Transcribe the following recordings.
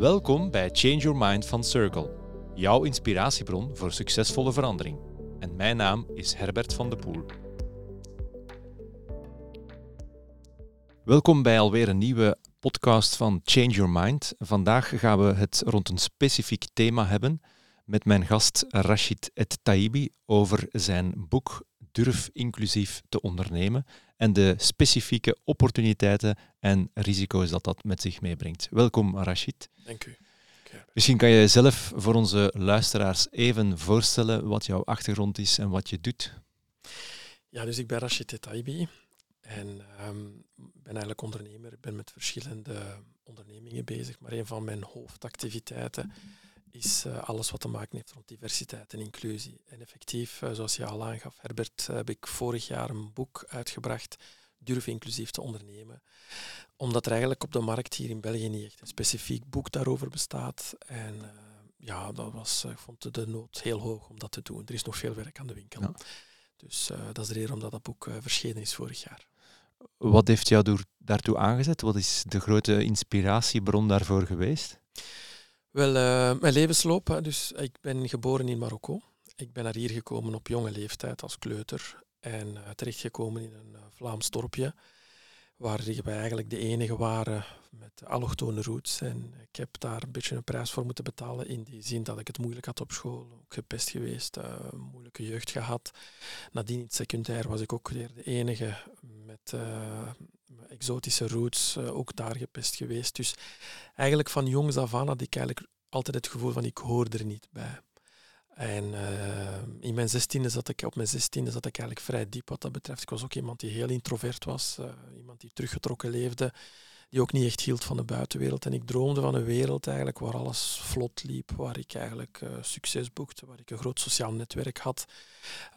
Welkom bij Change Your Mind van Circle, jouw inspiratiebron voor succesvolle verandering. En mijn naam is Herbert van de Poel. Welkom bij alweer een nieuwe podcast van Change Your Mind. Vandaag gaan we het rond een specifiek thema hebben met mijn gast Rashid Et Taibi over zijn boek Durf inclusief te ondernemen en de specifieke opportuniteiten en risico's dat dat met zich meebrengt. Welkom Rashid. Dank u. Misschien kan je zelf voor onze luisteraars even voorstellen wat jouw achtergrond is en wat je doet. Ja, dus ik ben Rashid Taibi en um, ben eigenlijk ondernemer. Ik ben met verschillende ondernemingen bezig, maar een van mijn hoofdactiviteiten is uh, alles wat te maken heeft rond diversiteit en inclusie. En effectief, uh, zoals je al aangaf, Herbert, heb ik vorig jaar een boek uitgebracht, Durf inclusief te ondernemen. Omdat er eigenlijk op de markt hier in België niet echt een specifiek boek daarover bestaat. En uh, ja, dat was, ik vond de nood heel hoog om dat te doen. Er is nog veel werk aan de winkel. Ja. Dus dat is de reden omdat dat boek verschenen is vorig jaar. Wat heeft jou daartoe aangezet? Wat is de grote inspiratiebron daarvoor geweest? Wel, uh, mijn levensloop. Dus ik ben geboren in Marokko. Ik ben naar hier gekomen op jonge leeftijd als kleuter. En uh, terechtgekomen in een uh, Vlaams dorpje. Waar wij eigenlijk de enige waren met allochtone roots. En ik heb daar een beetje een prijs voor moeten betalen. In die zin dat ik het moeilijk had op school. Ook gepest geweest. moeilijke jeugd gehad. Nadien in het secundair was ik ook weer de enige met exotische roots, uh, ook daar gepest geweest. Dus eigenlijk van jongs af aan had ik eigenlijk altijd het gevoel van ik hoor er niet bij. En uh, in mijn zestiende zat ik, op mijn zestiende zat ik eigenlijk vrij diep wat dat betreft. Ik was ook iemand die heel introvert was, uh, iemand die teruggetrokken leefde, die ook niet echt hield van de buitenwereld. En ik droomde van een wereld eigenlijk waar alles vlot liep, waar ik eigenlijk uh, succes boekte, waar ik een groot sociaal netwerk had.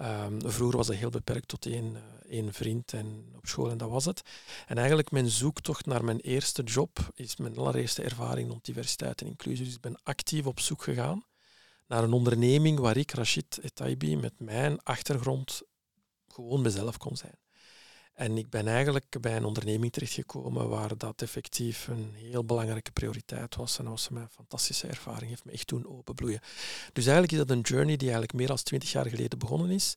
Um, vroeger was dat heel beperkt tot één, uh, één vriend en op school en dat was het. En eigenlijk mijn zoektocht naar mijn eerste job is mijn allereerste ervaring rond diversiteit en inclusie. Dus ik ben actief op zoek gegaan naar een onderneming waar ik, Rashid Etaibi, met mijn achtergrond gewoon mezelf kon zijn. En ik ben eigenlijk bij een onderneming terechtgekomen waar dat effectief een heel belangrijke prioriteit was. En dat was mijn fantastische ervaring, heeft me echt toen openbloeien. Dus eigenlijk is dat een journey die eigenlijk meer dan twintig jaar geleden begonnen is.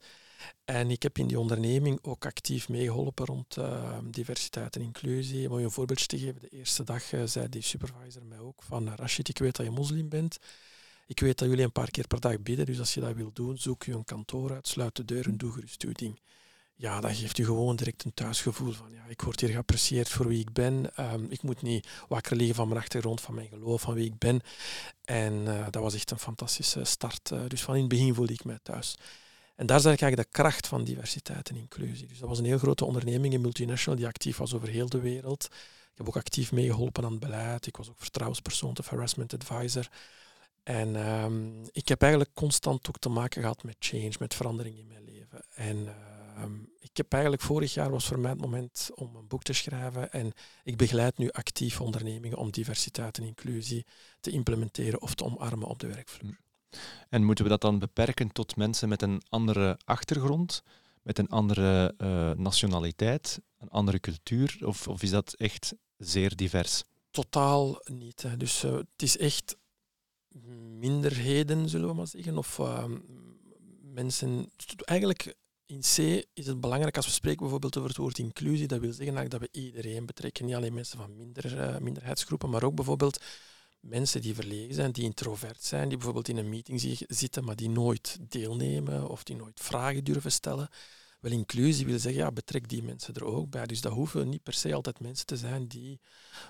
En ik heb in die onderneming ook actief meegeholpen rond uh, diversiteit en inclusie. Om je een voorbeeldje te geven, de eerste dag uh, zei die supervisor mij ook van Rashid, ik weet dat je moslim bent. Ik weet dat jullie een paar keer per dag bidden, dus als je dat wil doen, zoek je een kantoor uit, sluit de deur en doe gerust uw ding ja, dat geeft je gewoon direct een thuisgevoel van ja, ik word hier geapprecieerd voor wie ik ben. Um, ik moet niet wakker liggen van mijn achtergrond, van mijn geloof, van wie ik ben. En uh, dat was echt een fantastische start. Uh, dus van in het begin voelde ik mij thuis. En daar zag ik eigenlijk de kracht van diversiteit en inclusie. Dus dat was een heel grote onderneming, een multinational, die actief was over heel de wereld. Ik heb ook actief meegeholpen aan het beleid. Ik was ook vertrouwenspersoon of harassment advisor. En um, ik heb eigenlijk constant ook te maken gehad met change, met verandering in mijn leven. En uh, Um, ik heb eigenlijk vorig jaar was voor mij het moment om een boek te schrijven en ik begeleid nu actief ondernemingen om diversiteit en inclusie te implementeren of te omarmen op de werkvloer. En moeten we dat dan beperken tot mensen met een andere achtergrond, met een andere uh, nationaliteit, een andere cultuur, of, of, is dat echt zeer divers? Totaal niet. Hè. Dus uh, het is echt minderheden, zullen we maar zeggen, of uh, mensen. Eigenlijk in C is het belangrijk als we spreken bijvoorbeeld over het woord inclusie. Dat wil zeggen dat we iedereen betrekken. Niet alleen mensen van minder, uh, minderheidsgroepen, maar ook bijvoorbeeld mensen die verlegen zijn, die introvert zijn, die bijvoorbeeld in een meeting zitten, maar die nooit deelnemen of die nooit vragen durven stellen. Wel, inclusie wil zeggen, ja, betrek die mensen er ook bij. Dus dat hoeven niet per se altijd mensen te zijn die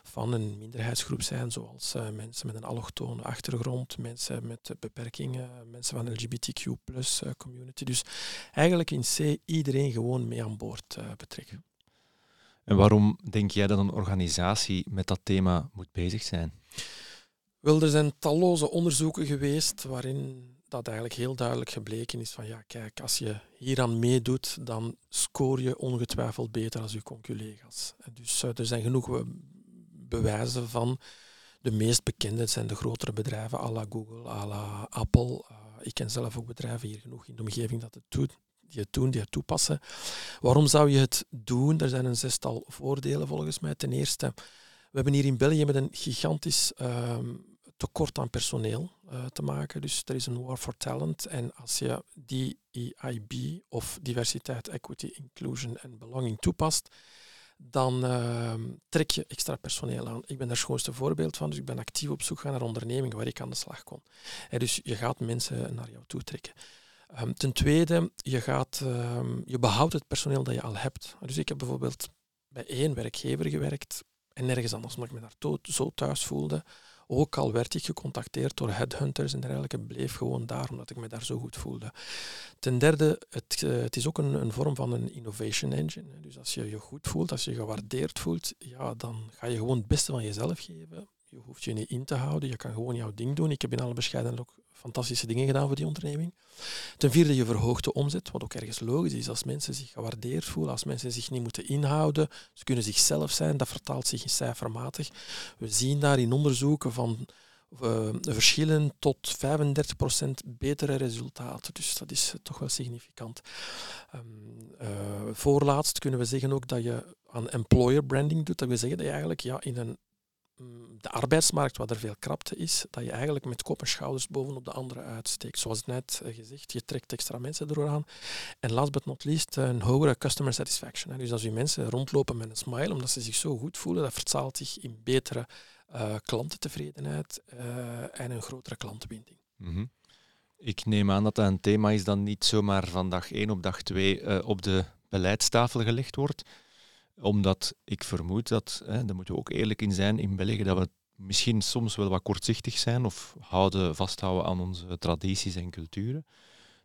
van een minderheidsgroep zijn, zoals uh, mensen met een allochtone achtergrond, mensen met beperkingen, mensen van LGBTQ plus uh, community. Dus eigenlijk in C iedereen gewoon mee aan boord uh, betrekken. En waarom denk jij dat een organisatie met dat thema moet bezig zijn? Wel, er zijn talloze onderzoeken geweest waarin dat eigenlijk heel duidelijk gebleken is van ja, kijk, als je hieraan meedoet, dan scoor je ongetwijfeld beter als je collega's. Dus uh, er zijn genoeg eh, bewijzen van. De meest bekende zijn de grotere bedrijven, à la Google, à la Apple. Uh, ik ken zelf ook bedrijven hier genoeg in de omgeving dat het doet, die het doen, die het toepassen. Waarom zou je het doen? Er zijn een zestal voordelen volgens mij. Ten eerste, we hebben hier in België met een gigantisch uh, tekort aan personeel uh, te maken. Dus er is een war for talent. En als je die EIB of diversiteit, equity, inclusion en belonging toepast, dan uh, trek je extra personeel aan. Ik ben daar schoonste voorbeeld van, dus ik ben actief op zoek gaan naar ondernemingen waar ik aan de slag kon. En dus je gaat mensen naar jou toe trekken. Um, ten tweede, je, gaat, um, je behoudt het personeel dat je al hebt. Dus ik heb bijvoorbeeld bij één werkgever gewerkt en nergens anders, omdat ik me daar zo thuis voelde. Ook al werd ik gecontacteerd door headhunters en dergelijke, bleef gewoon daar, omdat ik me daar zo goed voelde. Ten derde, het, uh, het is ook een, een, vorm van een innovation engine. Dus als je je goed voelt, als je je gewaardeerd voelt, ja, dan ga je gewoon het beste van jezelf geven. Je hoeft je niet in te houden, je kan gewoon jouw ding doen. Ik heb in alle bescheidenheid ook fantastische dingen gedaan voor die onderneming. Ten vierde, je verhoogt de omzet, wat ook ergens logisch is. Als mensen zich gewaardeerd voelen, als mensen zich niet moeten inhouden, ze kunnen zichzelf zijn, dat vertaalt zich in cijfermatig. We zien daar in onderzoeken van uh, verschillen tot 35% betere resultaten. Dus dat is toch wel significant. Um, uh, voorlaatst kunnen we zeggen ook dat je aan employer branding doet. Dat wil zeggen dat je eigenlijk ja, in een de arbeidsmarkt, waar er veel krapte is, dat je eigenlijk met kop en schouders bovenop de anderen uitsteekt. Zoals net eh, gezegd, je trekt extra mensen erdoor aan. En last but not least, een hogere customer satisfaction. Dus als je mensen rondlopen met een smile, omdat ze zich zo goed voelen, dat vertaalt zich in betere uh, klantentevredenheid uh, en een grotere klantenbinding. Mm Ik neem aan dat dat een thema is dat niet zomaar van dag 1 op dag 2 op de beleidstafel gelegd wordt omdat ik vermoed dat, hè, daar moeten we ook eerlijk in zijn, in België, dat we misschien soms wel wat kortzichtig zijn of houden, vasthouden aan onze tradities en culturen.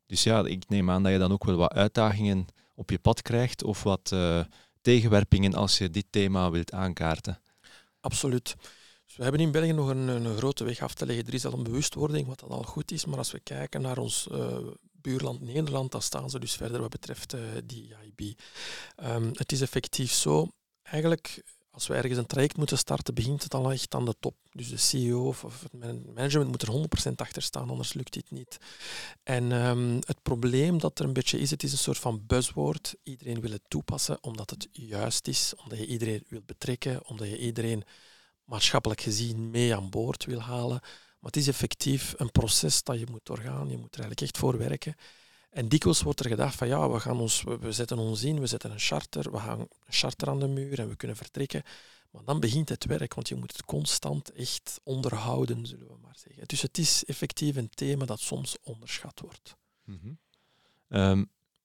Dus ja, ik neem aan dat je dan ook wel wat uitdagingen op je pad krijgt of wat uh, tegenwerpingen als je dit thema wilt aankaarten. Absoluut. Dus we hebben in België nog een, een, grote weg af te leggen. Er is al een bewustwording, wat dat al goed is. Maar als we kijken naar ons uh, buurland Nederland, dan staan ze dus verder wat betreft uh, die IB. Um, het is effectief zo, eigenlijk als we ergens een traject moeten starten, begint het al echt aan de top. Dus de CEO of, of het management moet er 100% achter staan, anders lukt dit niet. En um, het probleem dat er een beetje is, het is een soort van buzzword. Iedereen wil het toepassen omdat het juist is, omdat je iedereen wil betrekken, omdat je iedereen maatschappelijk gezien mee aan boord wil halen. Maar het is effectief een proces dat je moet doorgaan. Je moet er eigenlijk echt voor werken. En dikwijls wordt er gedacht van ja, we, gaan ons, we zetten ons in, we zetten een charter, we gaan een charter aan de muur en we kunnen vertrekken. Maar dan begint het werk, want je moet het constant echt onderhouden, zullen we maar zeggen. Dus het is effectief een thema dat soms onderschat wordt. Mm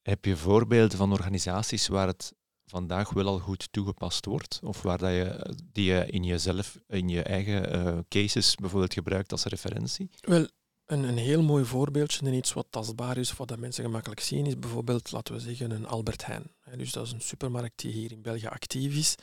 heb je voorbeelden van organisaties waar het vandaag wel al goed toegepast wordt? Of waar dat je, die je in jezelf, in je eigen uh, cases bijvoorbeeld gebruikt als referentie? Wel, een, een heel mooi voorbeeldje en iets wat tastbaar is wat dat mensen gemakkelijk zien, is bijvoorbeeld, laten we zeggen, een Albert Heijn. Dus dat is een supermarkt die hier in België actief is.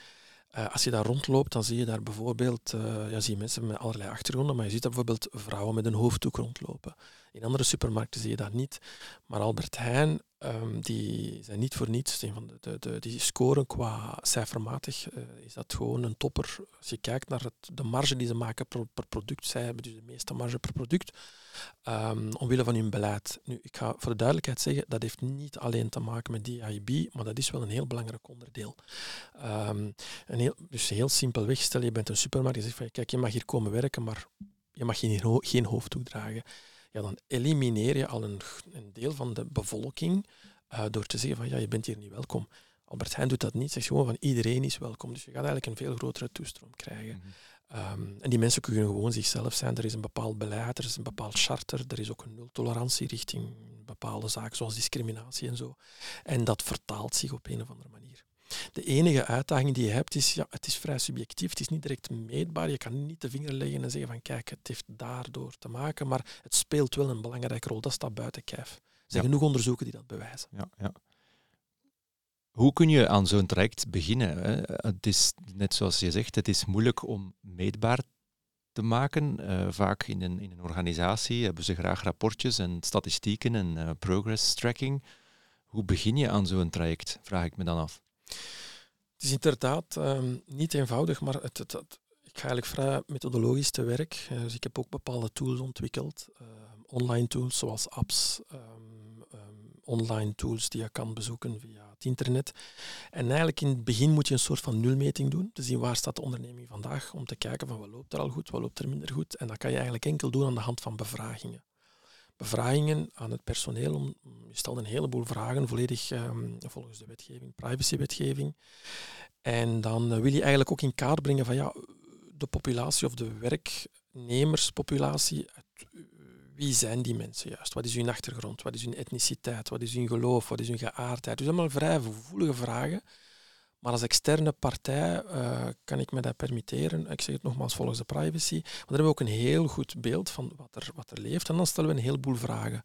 Uh, als je daar rondloopt, dan zie je daar bijvoorbeeld uh, ja, zie mensen met allerlei achtergronden, maar je ziet daar bijvoorbeeld vrouwen met een hoofddoek rondlopen. In andere supermarkten zie je dat niet. Maar Albert Heijn Um, die zijn niet voor niets. Van de, de, de, die scoren qua cijfermatig uh, is dat gewoon een topper. Als je kijkt naar het, de marge die ze maken per, per, product, zij hebben dus de meeste marge per product, um, omwille van hun beleid. Nu, ik ga voor de duidelijkheid zeggen, dat heeft niet alleen te maken met DIB, maar dat is wel een heel belangrijk onderdeel. Um, een heel, dus heel simpelweg, stel je bent een supermarkt, je zegt van kijk, je mag hier komen werken, maar je mag geen, geen hoofddoek dragen ja, dan elimineer je al een, een deel van de bevolking uh, door te zeggen van ja, je bent hier niet welkom. Albert Heijn doet dat niet, zegt gewoon van iedereen is welkom. Dus je gaat eigenlijk een veel grotere toestroom krijgen. Mhm. um, en die mensen kunnen gewoon zichzelf zijn. Er is een bepaald beleid, er is een bepaald charter, er is ook een nultolerantie richting bepaalde zaken zoals discriminatie en zo. En dat vertaalt zich op een of andere manier. De enige uitdaging die je hebt is, ja, het is vrij subjectief, het is niet direct meetbaar. Je kan niet de vinger leggen en zeggen van kijk, het heeft daardoor te maken, maar het speelt wel een belangrijke rol. Dat staat buiten kijf. Er zijn genoeg onderzoeken die dat bewijzen. Ja, ja. Hoe kun je aan zo'n traject beginnen? Het is net zoals je zegt, het is moeilijk om meetbaar te maken. Uh, vaak in een, in een organisatie hebben ze graag rapportjes en statistieken en uh, progress tracking. Hoe begin je aan zo'n traject, vraag ik me dan af. Het is inderdaad um, niet eenvoudig, maar het, het, ik ga eigenlijk vrij methodologisch te werk. Uh, dus ik heb ook bepaalde tools ontwikkeld, uh, online tools zoals apps, um, online tools die je kan bezoeken via het internet. En eigenlijk in het begin moet je een soort van nulmeting doen, te zien waar staat de onderneming vandaag, om te kijken van wat loopt er al goed, wat loopt er minder goed. En dat kan je eigenlijk enkel doen aan de hand van bevragingen. Bevragingen aan het personeel, om, je stelt een heleboel vragen, volledig ehm, volgens de wetgeving, privacywetgeving. En dan wil je eigenlijk ook in kaart brengen van ja, de populatie of de werknemerspopulatie, wie zijn die mensen juist? Wat is hun achtergrond? Wat is hun etniciteit? Wat is hun geloof? Wat is hun geaardheid? Dus allemaal vrij gevoelige vragen. Maar als externe partij uh, kan ik me dat permitteren. Ik zeg het nogmaals volgens de privacy. Maar dan hebben we ook een heel goed beeld van wat er, wat er leeft. En dan stellen we een heleboel vragen.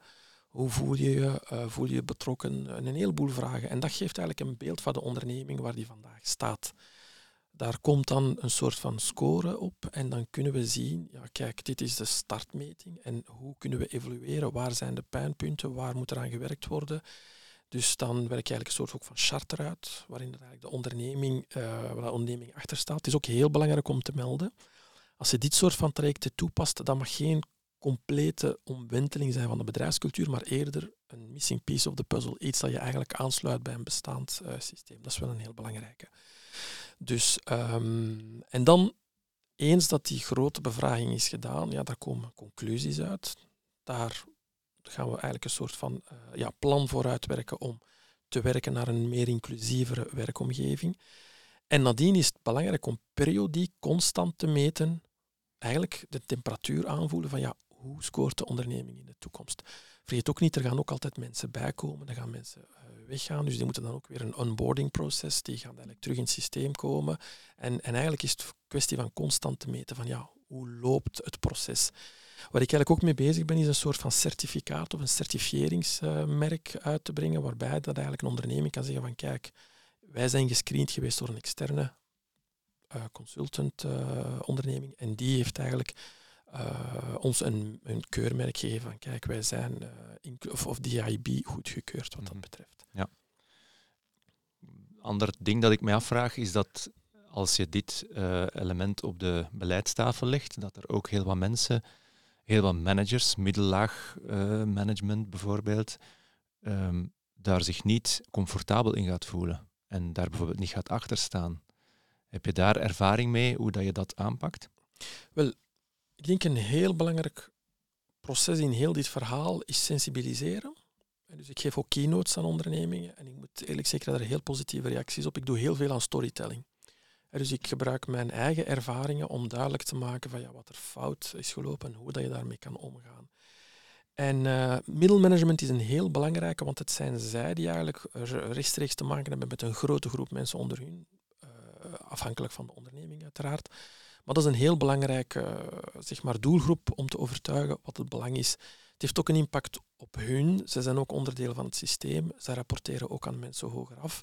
Hoe voel je je? Uh, voel je je betrokken? Een heleboel vragen. En dat geeft eigenlijk een beeld van de onderneming waar die vandaag staat. Daar komt dan een soort van score op en dan kunnen we zien, ja kijk, dit is de startmeting en hoe kunnen we evalueren, waar zijn de pijnpunten, waar moet er aan gewerkt worden. Dus dan werk je eigenlijk een soort ook van charter uit, waarin eigenlijk de onderneming, uh, waar de onderneming achter staat. Het is ook heel belangrijk om te melden. Als je dit soort van trajecten toepast, dan mag geen complete omwenteling zijn van de bedrijfscultuur, maar eerder een missing piece of the puzzle. Iets dat je eigenlijk aansluit bij een bestaand uh, systeem. Dat is wel een heel belangrijke. Dus, um, en dan, eens dat die grote bevraging is gedaan, ja, daar komen conclusies uit. Daar gaan we eigenlijk een soort van uh, ja, plan voor uitwerken om te werken naar een meer inclusievere werkomgeving. En nadien is het belangrijk om periodiek constant te meten, eigenlijk de temperatuur aanvoelen van ja, hoe scoort de onderneming in de toekomst. Vergeet ook niet, er gaan ook altijd mensen bijkomen, er gaan mensen uh, weggaan. Dus die moeten dan ook weer een onboarding proces, die gaan eigenlijk terug in het systeem komen. En, en eigenlijk is het kwestie van constant te meten van ja, hoe loopt het proces. Waar ik eigenlijk ook mee bezig ben, is een soort van certificaat of een certificeringsmerk uit te brengen, waarbij dat eigenlijk een onderneming kan zeggen van kijk, wij zijn gescreend geweest door een externe uh, consultant uh, onderneming en die heeft eigenlijk uh, ons een, een, keurmerk geven van kijk, wij zijn uh, of, of DIB goedgekeurd wat dat mhm. betreft. Ja. Ander ding dat ik mij afvraag is dat als je dit element op de beleidstafel legt, dat er ook heel wat mensen, heel wat managers, middellaag management bijvoorbeeld, um, daar zich niet comfortabel in gaat voelen en daar bijvoorbeeld niet gaat achter staan. Heb je daar ervaring mee hoe dat je dat aanpakt? Wel, ik denk een heel belangrijk proces in heel dit verhaal is sensibiliseren. dus ik geef ook keynotes aan ondernemingen en ik moet eerlijk zeggen dat er heel positieve reacties op. Ik doe heel veel aan storytelling. Dus ik gebruik mijn eigen ervaringen om duidelijk te maken van ja, wat er fout is gelopen en hoe dat je daarmee kan omgaan. En uh, middelmanagement is een heel belangrijke, want het zijn zij die eigenlijk rechtstreeks te maken hebben met een grote groep mensen onder hun, uh, afhankelijk van de onderneming uiteraard. Maar dat is een heel belangrijke eh, zeg maar, doelgroep om te overtuigen wat het belang is. Het heeft ook een impact op hun. Ze zijn ook onderdeel van het systeem. Ze rapporteren ook aan mensen hoger af.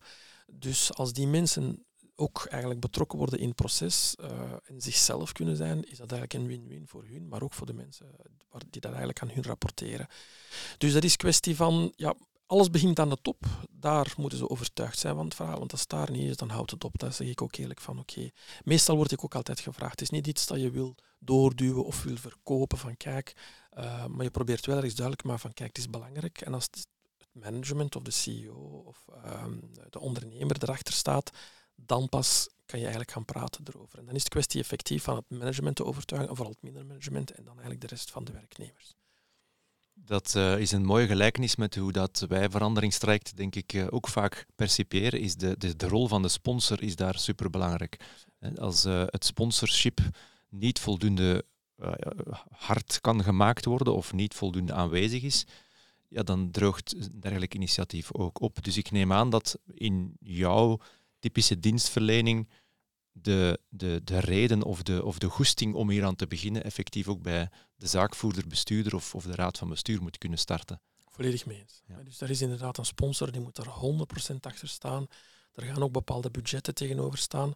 Dus als die mensen ook eigenlijk betrokken worden in het proces uh, en zichzelf kunnen zijn, is dat eigenlijk een win-win voor hun, maar ook voor de mensen die dat eigenlijk aan hun rapporteren. Dus dat is kwestie van ja, alles begint aan de top. Daar moeten ze overtuigd zijn van het verhaal. Want als het daar niet is, dan houdt het op. Daar zeg ik ook eerlijk van, oké. Meestal word ik ook altijd gevraagd. Het is niet iets dat je wil doorduwen of wil verkopen van kijk. Uh, maar je probeert wel ergens duidelijk maken van kijk, het is belangrijk. En als het management of de CEO of um, de ondernemer erachter staat, dan pas kan je eigenlijk gaan praten erover. En dan is het kwestie effectief van het management te overtuigen, vooral het middenmanagement en dan eigenlijk de rest van de werknemers. Dat uh, is een mooie gelijkenis met hoe dat wij veranderingstraject, denk ik, uh, ook vaak perciperen. Is de, de, rol van de sponsor is daar superbelangrijk. Als uh, het sponsorship niet voldoende hard kan gemaakt worden of niet voldoende aanwezig is, ja, dan droogt een dergelijk initiatief ook op. Dus ik neem aan dat in jouw typische dienstverlening de, de, de reden of de, of de goesting om hier aan te beginnen effectief ook bij de zaakvoerder, bestuurder of, of de raad van bestuur moet kunnen starten. Volledig mee eens. Ja. Dus daar is inderdaad een sponsor, die moet daar 100% achter staan. Er gaan ook bepaalde budgetten tegenover staan.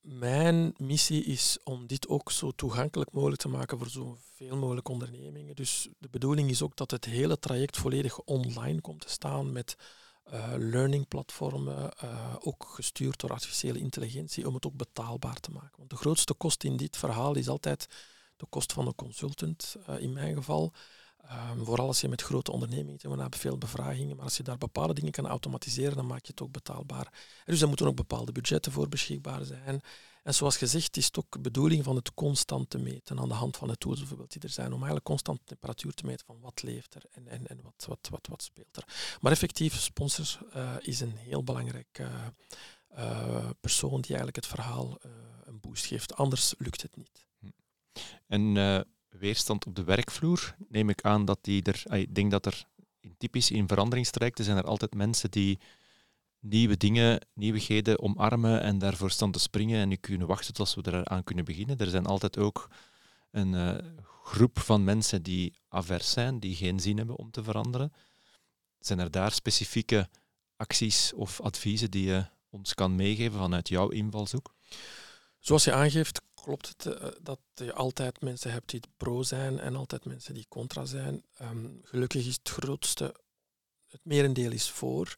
Mijn missie is om dit ook zo toegankelijk mogelijk te maken voor zoveel mogelijk ondernemingen. Dus de bedoeling is ook dat het hele traject volledig online komt te staan met uh, learning platformen, uh, ook gestuurd door artificiële intelligentie, om het ook betaalbaar te maken. Want de grootste kost in dit verhaal is altijd de kost van de consultant, uh, in mijn geval. Um, vooral als je met grote ondernemingen doen hebt, veel bevragingen. Maar als je daar bepaalde dingen kan automatiseren, dan maak je het ook betaalbaar. dus er moeten ook bepaalde budgetten voor beschikbaar zijn. En zoals gezegd, is het ook de bedoeling van het constant te meten aan de hand van de tools bijvoorbeeld die er zijn, om eigenlijk constant de temperatuur te meten van wat leeft er en, en, en wat, wat, wat, wat speelt er. Maar effectief, sponsor uh, is een heel belangrijk uh, uh, persoon die eigenlijk het verhaal een boost geeft. Anders lukt het niet. Hm. En weerstand op de werkvloer, neem ik aan dat die er... Ik denk dat er typisch in veranderingstrajecten zijn er altijd mensen die nieuwe dingen, nieuwigheden omarmen en daarvoor staan te springen en nu kunnen wachten tot we eraan kunnen beginnen. Er zijn altijd ook een uh, groep van mensen die avers zijn, die geen zin hebben om te veranderen. Zijn er daar specifieke acties of adviezen die je ons kan meegeven vanuit jouw invalshoek? Zoals je aangeeft, klopt het uh, dat je altijd mensen hebt die pro zijn en altijd mensen die contra zijn. Um, gelukkig is het grootste, het merendeel is voor.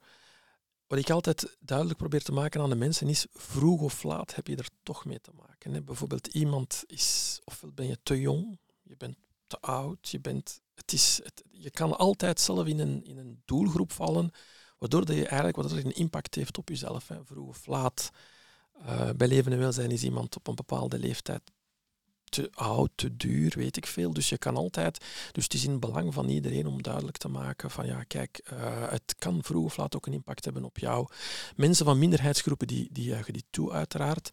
Wat ik altijd duidelijk probeer te maken aan de mensen is, vroeg of laat heb je er toch mee te maken. Hè. Bijvoorbeeld iemand is, ofwel ben je te jong, je bent te oud, je, bent, het is, je kan altijd zelf in een, in een doelgroep vallen, waardoor dat je eigenlijk het een impact heeft op jezelf. Hè. Vroeg of laat. Uh, bij leven en welzijn is iemand op een bepaalde leeftijd te oud, te duur, weet ik veel. Dus je kan altijd, dus het is in het belang van iedereen om duidelijk te maken van ja, kijk, uh, het kan vroeg of laat ook een impact hebben op jou. Mensen van minderheidsgroepen die, die juichen die toe uiteraard,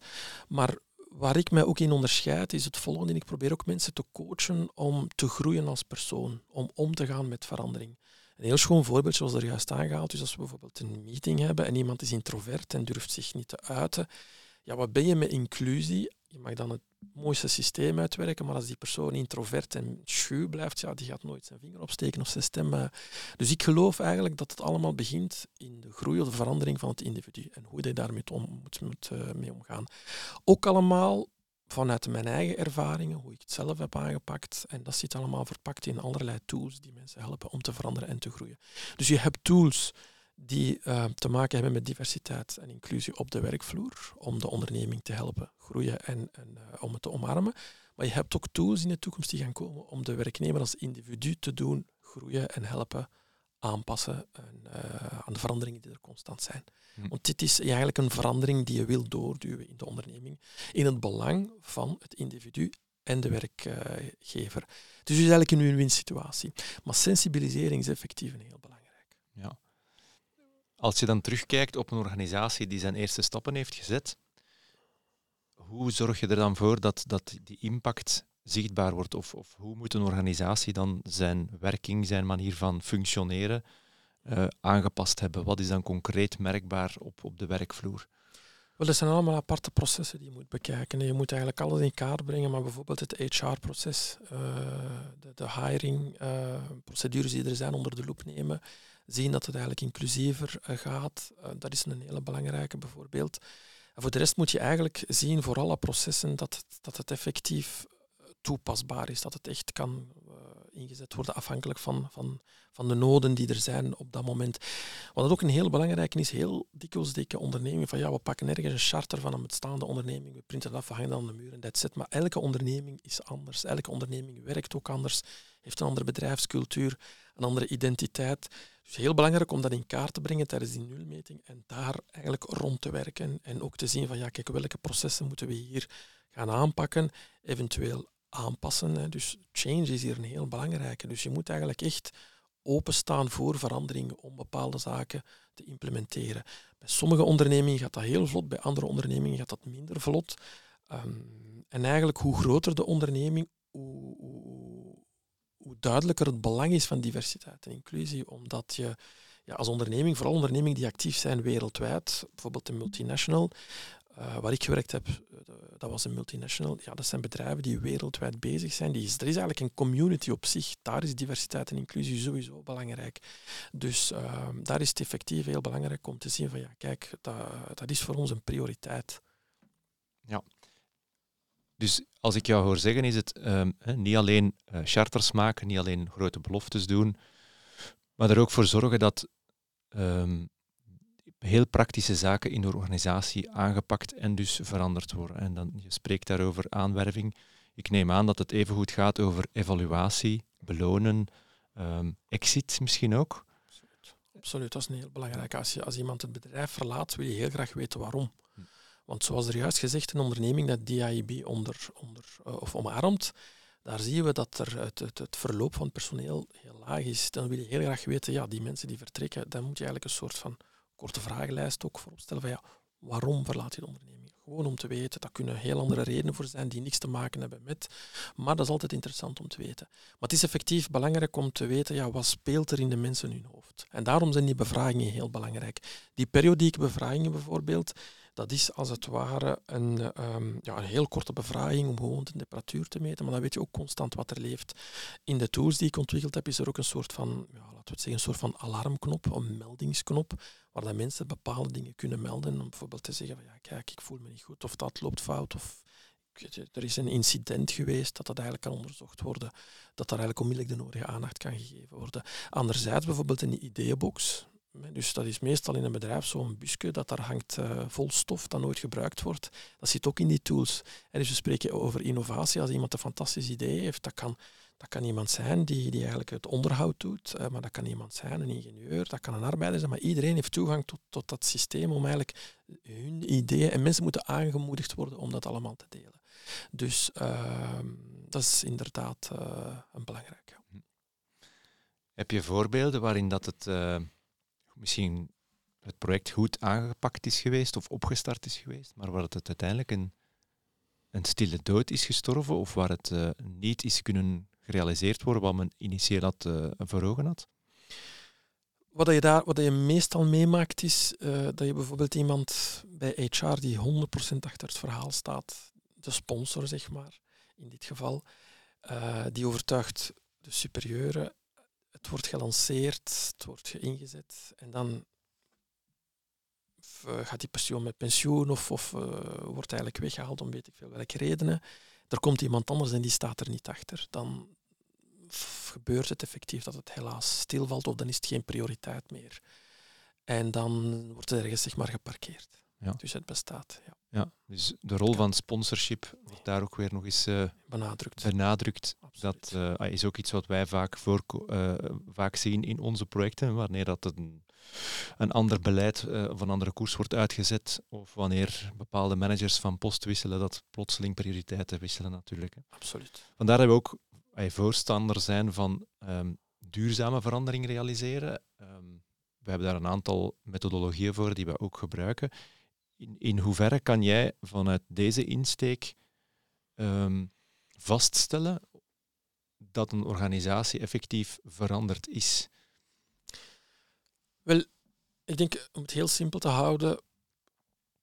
maar waar ik mij ook in onderscheid is het volgende. Ik probeer ook mensen te coachen om te groeien als persoon, om om te gaan met verandering. Een heel schoon voorbeeld, zoals er juist aangehaald is, als we bijvoorbeeld een meeting hebben en iemand is introvert en durft zich niet te uiten. Ja, wat ben je met inclusie? Je mag dan het mooiste systeem uitwerken, maar als die persoon introvert en schuw blijft, ja, die gaat nooit zijn vinger opsteken of zijn stem. Eh. Dus ik geloof eigenlijk dat het allemaal begint in de groei of de verandering van het individu en hoe je daarmee om, moet, moet uh, mee omgaan. Ook allemaal vanuit mijn eigen ervaringen, hoe ik het zelf heb aangepakt. En dat zit allemaal verpakt in allerlei tools die mensen helpen om te veranderen en te groeien. Dus je hebt tools die uh, te maken hebben met diversiteit en inclusie op de werkvloer, om de onderneming te helpen groeien en, en uh, om het te omarmen. Maar je hebt ook tools in de toekomst die gaan komen om de werknemer als individu te doen groeien en helpen aanpassen en, uh, aan de veranderingen die er constant zijn. Hm. Want dit is eigenlijk een verandering die je wil doorduwen in de onderneming, in het belang van het individu en de werkgever. Dus het is eigenlijk een win-win situatie. Maar sensibilisering is effectief een heel belangrijk. Als je dan terugkijkt op een organisatie die zijn eerste stappen heeft gezet, hoe zorg je er dan voor dat, dat die impact zichtbaar wordt? Of, of hoe moet een organisatie dan zijn werking, zijn manier van functioneren uh, aangepast hebben? Wat is dan concreet merkbaar op, op de werkvloer? Wel, dat zijn allemaal aparte processen die je moet bekijken. Je moet eigenlijk alles in kaart brengen, maar bijvoorbeeld het HR-proces, uh, de, de hiring-procedures uh, die er zijn onder de loep nemen, zien dat het eigenlijk inclusiever eh, gaat. Uh, dat is een hele belangrijke bijvoorbeeld. En voor de rest moet je eigenlijk zien voor alle processen dat het, dat het effectief toepasbaar is, dat het echt kan ingezet worden afhankelijk van, van, van de noden die er zijn op dat moment. Wat ook een heel belangrijke is, heel dikwijls dikke onderneming van ja, we pakken ergens een charter van een bestaande onderneming, we printen dat we hangen dat aan de muur en that's it. Maar elke onderneming is anders. Elke onderneming werkt ook anders, heeft een andere bedrijfscultuur, een andere identiteit. Dus heel belangrijk om dat in kaart te brengen tijdens die nulmeting en daar eigenlijk rond te werken en ook te zien van ja, kijk, welke processen moeten we hier gaan aanpakken, eventueel aanpassen. Dus change is hier een heel belangrijke. Dus je moet eigenlijk echt openstaan voor verandering om bepaalde zaken te implementeren. Bij sommige ondernemingen gaat dat heel vlot, bij andere ondernemingen gaat dat minder vlot. Ehm, en eigenlijk hoe groter de onderneming, hoe, hoe, duidelijker het belang is van diversiteit en inclusie, omdat je ja, als onderneming, vooral ondernemingen die actief zijn wereldwijd, bijvoorbeeld een multinational, uh, waar ik gewerkt heb, eh, dat was een multinational. Ja, dat zijn bedrijven die wereldwijd bezig zijn. Die is, er is eigenlijk een community op zich. Daar is diversiteit en inclusie sowieso belangrijk. Dus uh, daar is het effectief heel belangrijk om te zien van ja, kijk, dat, dat is voor ons een prioriteit. Ja. Dus als ik jou hoor zeggen, is het um, niet alleen uh, charters maken, niet alleen grote beloftes doen, maar er ook voor zorgen dat um, heel praktische zaken in de organisatie aangepakt en dus veranderd worden. En dan, je spreekt daarover aanwerving. Ik neem aan dat het evengoed gaat over evaluatie, belonen, Ehm, exit misschien ook. Absoluut. Dat is een heel belangrijk. Als, als iemand het bedrijf verlaat, wil je heel graag weten waarom. Want zoals er juist gezegd, een onderneming dat DIB onder, onder, uh, of omarmt, daar zien we dat er het, het, verloop van personeel heel laag is. Dan wil je heel graag weten, ja, die mensen die vertrekken, dan moet je eigenlijk een soort van korte vragenlijst ook voor opstellen van ja, waarom verlaat je de onderneming? Gewoon om te weten, dat kunnen heel andere redenen voor zijn die niks te maken hebben met, maar dat is altijd interessant om te weten. Maar het is effectief belangrijk om te weten, ja, wat speelt er in de mensen hun hoofd? En daarom zijn die bevragingen heel belangrijk. Die periodieke bevragingen bijvoorbeeld, dat is als het ware een, um, ja, een heel korte bevraging om gewoon de temperatuur te meten, maar dan weet je ook constant wat er leeft. In de tools die ik ontwikkeld heb, is er ook een soort van, ja, laten we het zeggen, een soort van alarmknop, een meldingsknop, waar dat mensen bepaalde dingen kunnen melden. Om bijvoorbeeld te zeggen van ja, kijk, ik voel me niet goed, of dat loopt fout, of er is een incident geweest, dat dat eigenlijk kan onderzocht worden, dat daar eigenlijk onmiddellijk de nodige aandacht kan gegeven worden. Anderzijds bijvoorbeeld een ideeënbox. Dus dat is meestal in een bedrijf zo'n busje dat daar hangt uh, vol stof dat nooit gebruikt wordt. Dat zit ook in die tools. En dus we spreken over innovatie. Als iemand een fantastisch idee heeft, dat kan, dat kan iemand zijn die, die eigenlijk het onderhoud doet, maar dat kan iemand zijn, een ingenieur, dat kan een arbeider zijn, maar iedereen heeft toegang tot, tot dat systeem om eigenlijk hun ideeën, en mensen moeten aangemoedigd worden om dat allemaal te delen. Dus uh, dat is inderdaad uh, een belangrijke. Heb je voorbeelden waarin dat het misschien het project goed aangepakt is geweest of opgestart is geweest, maar waar het uiteindelijk een, een stille dood is gestorven of waar het uh, niet is kunnen gerealiseerd worden wat men initieel had uh, voor ogen had? Wat je, daar, wat je meestal meemaakt is uh, dat je bijvoorbeeld iemand bij HR die 100% achter het verhaal staat, de sponsor zeg maar, in dit geval, die overtuigt de superieuren het wordt gelanceerd, het wordt ingezet en dan eh, gaat die persoon met pensioen of, of uh, wordt eigenlijk weggehaald om weet ik veel welke redenen. Er komt iemand anders en die staat er niet achter. Dan gebeurt het effectief dat het helaas stilvalt of dan is het geen prioriteit meer. En dan wordt het ergens zeg maar geparkeerd. Ja. Dus het bestaat. Ja. Ja, dus de rol van sponsorship wordt daar ook weer nog eens uh, benadrukt. benadrukt. Dat uh, is ook iets wat wij vaak, voor, uh, vaak zien in onze projecten, wanneer dat een, een ander beleid of een andere koers wordt uitgezet, of wanneer bepaalde managers van post wisselen, dat plotseling prioriteiten wisselen natuurlijk. Hè. Absoluut. Vandaar dat we ook voorstander zijn van um, duurzame verandering realiseren. Um, we hebben daar een aantal methodologieën voor die we ook gebruiken. In, in hoeverre kan jij vanuit deze insteek um, vaststellen dat een organisatie effectief veranderd is? Wel, ik denk om het heel simpel te houden.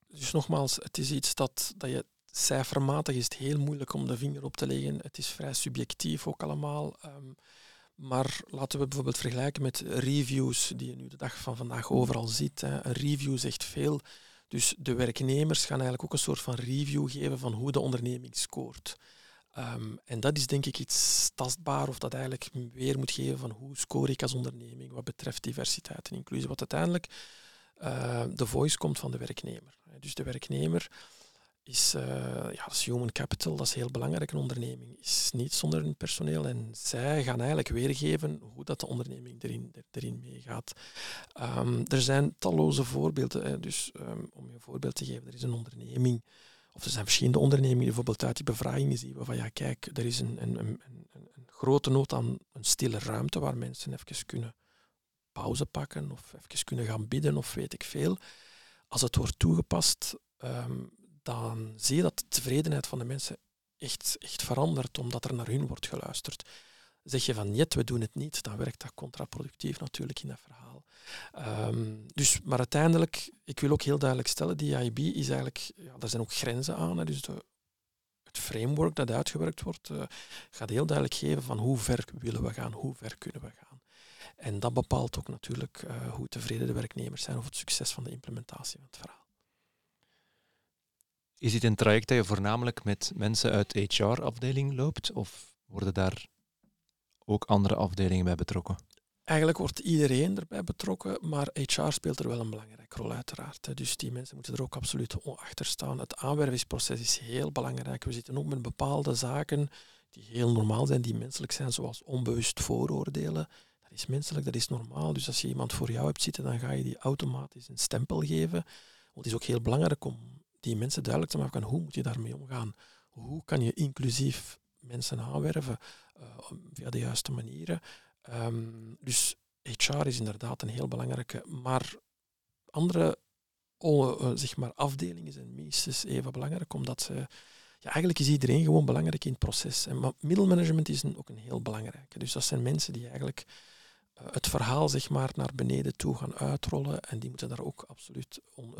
Dus nogmaals, het is iets dat, dat je cijfermatig is het heel moeilijk om de vinger op te leggen. Het is vrij subjectief ook allemaal. Um, maar laten we bijvoorbeeld vergelijken met reviews die je nu de dag van vandaag overal ziet. Hè. Een review zegt veel. Dus de werknemers gaan eigenlijk ook een soort van review geven van hoe de onderneming scoort. Um, en dat is denk ik iets tastbaar of dat eigenlijk weer moet geven van hoe score ik als onderneming wat betreft diversiteit en inclusie. Wat uiteindelijk uh, de voice komt van de werknemer. Dus de werknemer is, uh, ja, dat is human capital, dat is heel belangrijk. Een onderneming is niet zonder hun personeel en zij gaan eigenlijk weergeven hoe dat de onderneming erin, erin meegaat. Um, er zijn talloze voorbeelden. Hè. Dus um, om je een voorbeeld te geven, er is een onderneming, of er zijn verschillende ondernemingen, bijvoorbeeld uit die bevragingen zien we van ja, kijk, er is een, een, een, een, grote nood aan een stille ruimte waar mensen even kunnen pauze pakken of even kunnen gaan bidden of weet ik veel. Als het wordt toegepast, um, dan zie je dat de tevredenheid van de mensen echt, echt verandert, omdat er naar hun wordt geluisterd. Zeg je van jet, we doen het niet, dan werkt dat contraproductief natuurlijk in dat verhaal. Um, dus, maar uiteindelijk, ik wil ook heel duidelijk stellen, die IB is eigenlijk, ja, daar zijn ook grenzen aan. Hè, dus de, het framework dat uitgewerkt wordt, uh, gaat heel duidelijk geven van hoe ver willen we gaan, hoe ver kunnen we gaan. En dat bepaalt ook natuurlijk uh, hoe tevreden de werknemers zijn over het succes van de implementatie van het verhaal. Is dit een traject dat je voornamelijk met mensen uit HR-afdeling loopt? Of worden daar ook andere afdelingen bij betrokken? Eigenlijk wordt iedereen erbij betrokken, maar HR speelt er wel een belangrijke rol uiteraard. Dus die mensen moeten er ook absoluut achter staan. Het aanwervingsproces is heel belangrijk. We zitten ook met bepaalde zaken die heel normaal zijn, die menselijk zijn, zoals onbewust vooroordelen. Dat is menselijk, dat is normaal. Dus als je iemand voor jou hebt zitten, dan ga je die automatisch een stempel geven. Want het is ook heel belangrijk om die mensen duidelijk te maken hoe moet je daarmee omgaan. Hoe kan je inclusief mensen aanwerven uh, via de juiste manieren. Um, dus HR is inderdaad een heel belangrijke, maar andere oh, zeg maar afdelingen zijn minstens even belangrijk, omdat ze, ja, eigenlijk is iedereen gewoon belangrijk in het proces. En middelmanagement is een, ook een heel belangrijke. Dus dat zijn mensen die eigenlijk uh, het verhaal zeg maar, naar beneden toe gaan uitrollen en die moeten daar ook absoluut on,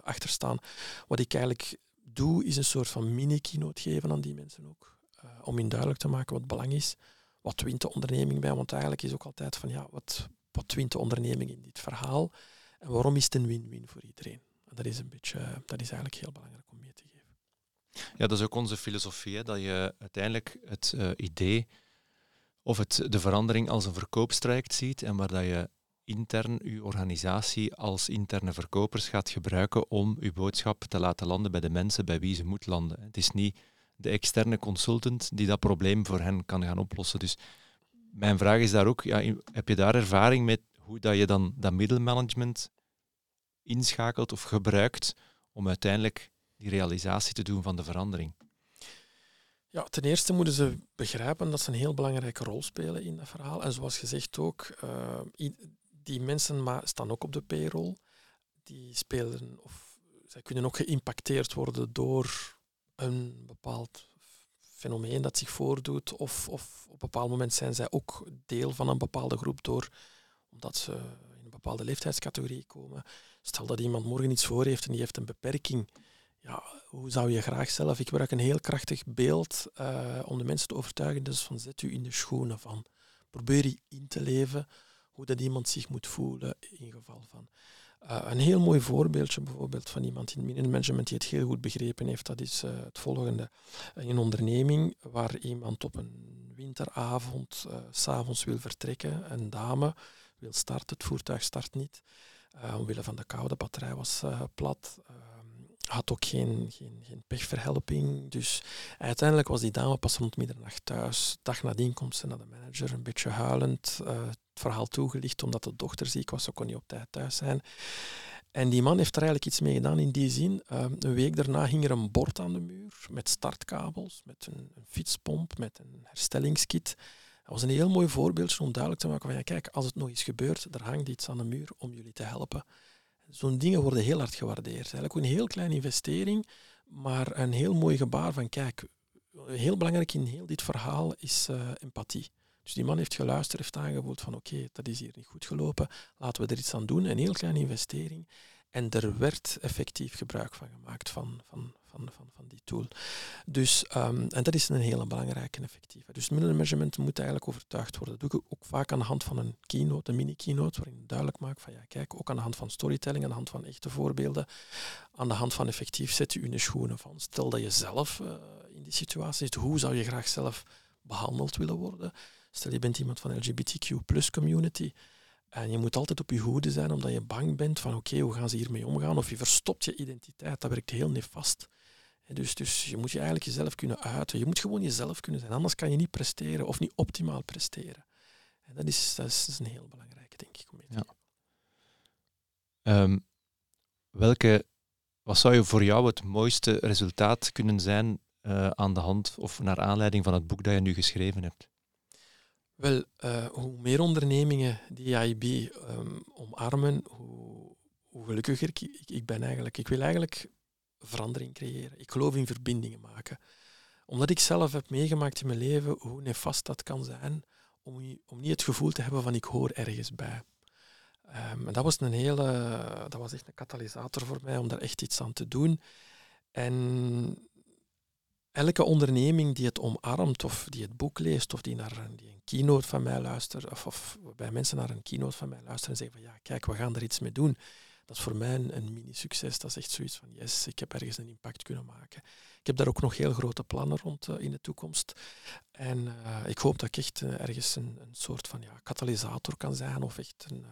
achter staan. Wat ik eigenlijk doe, is een soort van mini-keynote geven aan die mensen ook. Uh, om in duidelijk te maken wat belang is. Wat wint de onderneming bij? Want eigenlijk is ook altijd van ja, wat, wat wint de onderneming in dit verhaal? En waarom is het een win-win voor iedereen? En dat is een beetje, dat is eigenlijk heel belangrijk om mee te geven. Ja, dat is ook onze filosofie, hè, dat je uiteindelijk het uh, idee of het, de verandering als een verkoopstrijd ziet en waar dat je intern je organisatie als interne verkopers gaat gebruiken om je boodschap te laten landen bij de mensen bij wie ze moet landen. Het is niet de externe consultant die dat probleem voor hen kan gaan oplossen. Dus mijn vraag is daar ook, ja, heb je daar ervaring met hoe dat je dan dat middelmanagement inschakelt of gebruikt om uiteindelijk die realisatie te doen van de verandering? Ja, ten eerste moeten ze begrijpen dat ze een heel belangrijke rol spelen in dat verhaal. En zoals gezegd ook, uh, die mensen staan ook op de payroll. Die spelen, of zij kunnen ook geïmpacteerd worden door een bepaald fenomeen dat zich voordoet. Of, of op een bepaald moment zijn zij ook deel van een bepaalde groep door, omdat ze in een bepaalde leeftijdscategorie komen. Stel dat iemand morgen iets voor heeft en die heeft een beperking. Ja, hoe zou je graag zelf... Ik gebruik een heel krachtig beeld uh, om de mensen te overtuigen. Dus van zet u in de schoenen van. Probeer je in te leven hoe dat iemand zich moet voelen in geval van. Uh, een heel mooi voorbeeldje bijvoorbeeld van iemand in middenmanagement die het heel goed begrepen heeft, dat is uh, het volgende. Een onderneming waar iemand op een winteravond uh, s'avonds wil vertrekken, een dame wil starten, het voertuig start niet, omwille van de koude batterij was plat, had ook geen, geen, geen pechverhelping. Dus uiteindelijk was die dame pas rond middernacht thuis. Dag nadien komt ze naar de manager, een beetje huilend, het verhaal toegelicht omdat de dochter ziek was, ze kon niet op tijd thuis zijn. En die man heeft er eigenlijk iets mee gedaan in die zin. Uh, een week daarna hing er een bord aan de muur met startkabels, met een, een fietspomp, met een herstellingskit. Dat was een heel mooi voorbeeldje om duidelijk te maken van ja, kijk, als het nog eens gebeurt, er hangt iets aan de muur om jullie te helpen. Zo'n dingen worden heel hard gewaardeerd. Eigenlijk een heel kleine investering, maar een heel mooi gebaar van kijk, heel belangrijk in heel dit verhaal is uh, empathie. Dus die man heeft geluisterd, heeft aangevoeld van oké, dat is hier niet goed gelopen, laten we er iets aan doen. Een heel kleine investering. En er werd effectief gebruik van gemaakt van, van, van, van, van die tool. Dus, um, en dat is een hele belangrijke en effectieve. Dus middelmanagement moet eigenlijk overtuigd worden. Dat doe ik ook vaak aan de hand van een keynote, een mini-keynote, waarin ik duidelijk maak van ja, kijk, ook aan de hand van storytelling, aan de hand van echte voorbeelden, aan de hand van effectief zet je in de schoenen van. Stel dat je zelf uh, in die situatie zit, hoe zou je graag zelf behandeld willen worden? Stel je bent iemand van de LGBTQ plus community. En je moet altijd op je hoede zijn omdat je bang bent van oké, hoe gaan ze hiermee omgaan? Of je verstopt je identiteit. Dat werkt heel nefast. Dus, dus je moet je eigenlijk jezelf kunnen uiten. Je moet gewoon jezelf kunnen zijn. Anders kan je niet presteren of niet optimaal presteren. En dat is, dat is, een heel belangrijke, denk ik. Om ja. Um, welke, wat zou je voor jou het mooiste resultaat kunnen zijn uh, aan de hand of naar aanleiding van het boek dat je nu geschreven hebt? Wel, uh, hoe meer ondernemingen die IB um, omarmen, hoe, hoe gelukkiger ik, ik, ben eigenlijk. Ik wil eigenlijk verandering creëren. Ik geloof in verbindingen maken. Omdat ik zelf heb meegemaakt in mijn leven hoe nefast dat kan zijn om, om niet het gevoel te hebben van ik hoor ergens bij. Um, en dat was een hele, dat was echt een katalysator voor mij om daar echt iets aan te doen. En elke onderneming die het omarmt of die het boek leest of die naar die een keynote van mij luistert of, of bij mensen naar een keynote van mij luisteren en zeggen van ja, kijk, we gaan er iets mee doen. Dat is voor mij een, mini-succes. Dat is echt zoiets van yes, ik heb ergens een impact kunnen maken. Ik heb daar ook nog heel grote plannen rond uh, in de toekomst. En uh, ik hoop dat ik echt uh, ergens een, een, soort van ja, katalysator kan zijn of echt een,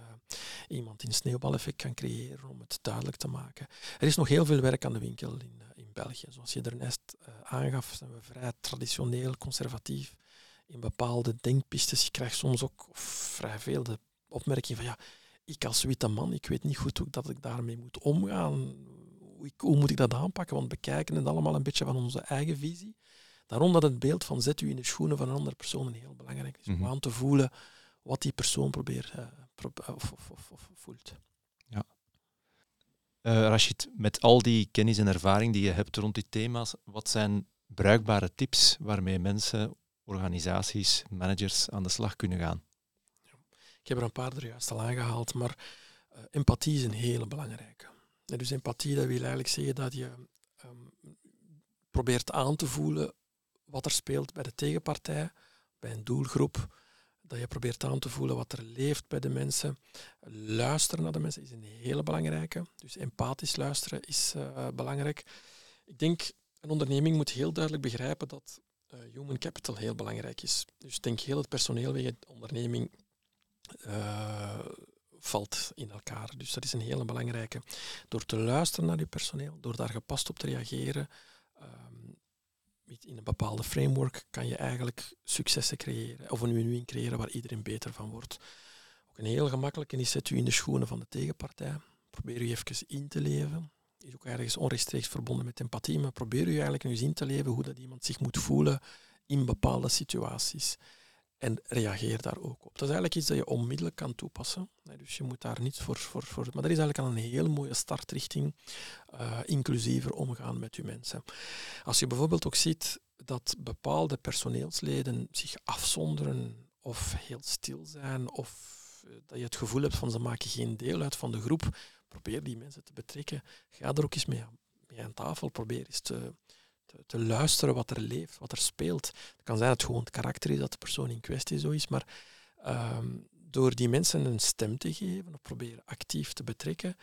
iemand een sneeuwbaleffect kan creëren om het duidelijk te maken. Er is nog heel veel werk aan de winkel in, in in België. Zoals je daarnet uh, aangaf, zijn we vrij traditioneel, conservatief in bepaalde denkpistes. Je krijgt soms ook vrij veel de opmerking van ja, ik als witte man, ik weet niet goed hoe dat ik daarmee moet omgaan. Hoe, hoe moet ik dat aanpakken? Want we kijken het allemaal een beetje van onze eigen visie. Daarom dat het beeld van zet u in de schoenen van een andere persoon heel belangrijk is. Om mhm. aan te voelen wat die persoon probeert uh, of, of, of, voelt. Uh, met al die kennis en ervaring die je hebt rond die thema's, wat zijn bruikbare tips waarmee mensen, organisaties, managers aan de slag kunnen gaan? Ik heb er een paar er juist al aangehaald, maar uh, empathie is een hele belangrijke. dus empathie, dat wil eigenlijk zeggen dat je um, probeert aan te voelen wat er speelt bij de tegenpartij, bij een doelgroep. Dat je probeert aan te voelen wat er leeft bij de mensen. Luisteren naar de mensen is een hele belangrijke. Dus empathisch luisteren is uh, belangrijk. Ik denk, een onderneming moet heel duidelijk begrijpen dat uh, human capital heel belangrijk is. Dus denk heel het personeel bij je onderneming uh, valt in elkaar. Dus dat is een hele belangrijke. Door te luisteren naar je personeel, door daar gepast op te reageren, um, in een bepaalde framework kan je eigenlijk successen creëren, of een win-win creëren waar iedereen beter van wordt. Ook een heel gemakkelijke is zet u in de schoenen van de tegenpartij. Probeer u even in te leven. Is ook ergens onrechtstreeks verbonden met empathie, maar probeer u eigenlijk nu eens in te leven hoe dat iemand zich moet voelen in bepaalde situaties. En reageer daar ook op. Dat is eigenlijk iets dat je onmiddellijk kan toepassen. Dus je moet daar niets voor, voor, voor. Maar dat is eigenlijk al een heel mooie startrichting. Uh, inclusiever omgaan met je mensen. Als je bijvoorbeeld ook ziet dat bepaalde personeelsleden zich afzonderen of heel stil zijn of eh, dat je het gevoel hebt van ze maken geen deel uit van de groep, probeer die mensen te betrekken. Ga er ook eens mee aan, aan tafel. Probeer eens te, te, luisteren wat er leeft, wat er speelt. Het kan zijn dat het gewoon het karakter is dat de persoon in kwestie zo is, maar ehm, door die mensen een stem te geven of proberen actief te betrekken,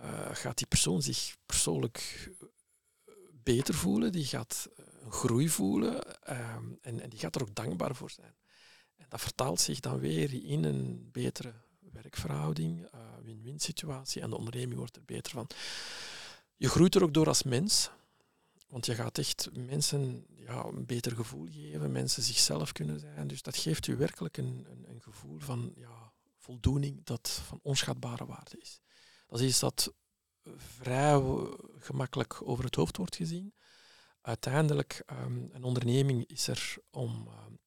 uh, gaat die persoon zich persoonlijk beter voelen, die gaat uh, groei voelen ehm, en, en, die gaat er ook dankbaar voor zijn. En dat vertaalt zich dan weer in een betere werkverhouding, win-win situatie en de onderneming wordt er beter van. Je groeit er ook door als mens. Want je gaat echt mensen ja, een beter gevoel geven, mensen zichzelf kunnen zijn. Dus dat geeft u werkelijk een, een, een gevoel van ja, voldoening dat van onschatbare waarde is. Dat is iets dat vrij gemakkelijk over het hoofd wordt gezien. Uiteindelijk, um, een onderneming is er om, um,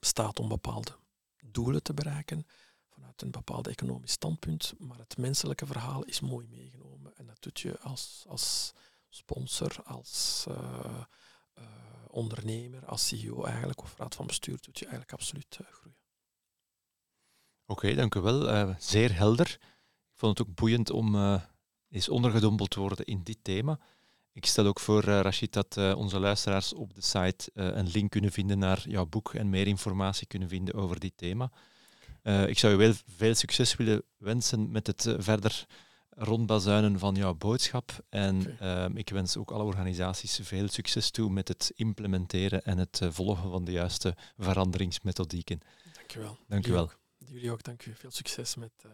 staat om bepaalde doelen te bereiken vanuit een bepaald economisch standpunt, maar het menselijke verhaal is mooi meegenomen en dat doet je als, als sponsor, als uh, uh, ondernemer, als CEO eigenlijk, of raad van bestuur, doet je eigenlijk absoluut uh, groeien. Oké, okay, dank u wel. zeer helder. Ik vond het ook boeiend om eens ondergedompeld te worden in dit thema. Ik stel ook voor, Rachid, dat onze luisteraars op de site een link kunnen vinden naar jouw boek en meer informatie kunnen vinden over dit thema. ik zou je wel veel succes willen wensen met het verder rondbazuinen van jouw boodschap. En ehm, ik wens ook alle organisaties veel succes toe met het implementeren en het uh, volgen van de juiste veranderingsmethodieken. Dankjewel. Dank u wel. Jullie ook, dank u. Veel succes met uh,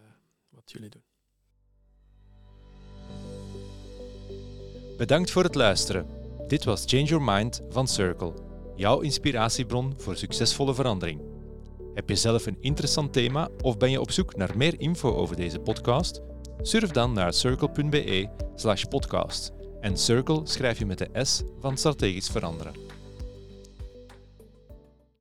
wat jullie doen. Bedankt voor het luisteren. Dit was Change Your Mind van Circle, jouw inspiratiebron voor succesvolle verandering. Heb je zelf een interessant thema of ben je op zoek naar meer info over deze podcast? Surf dan naar circle.be slash podcast. En Circle schrijf je met de S van strategisch veranderen.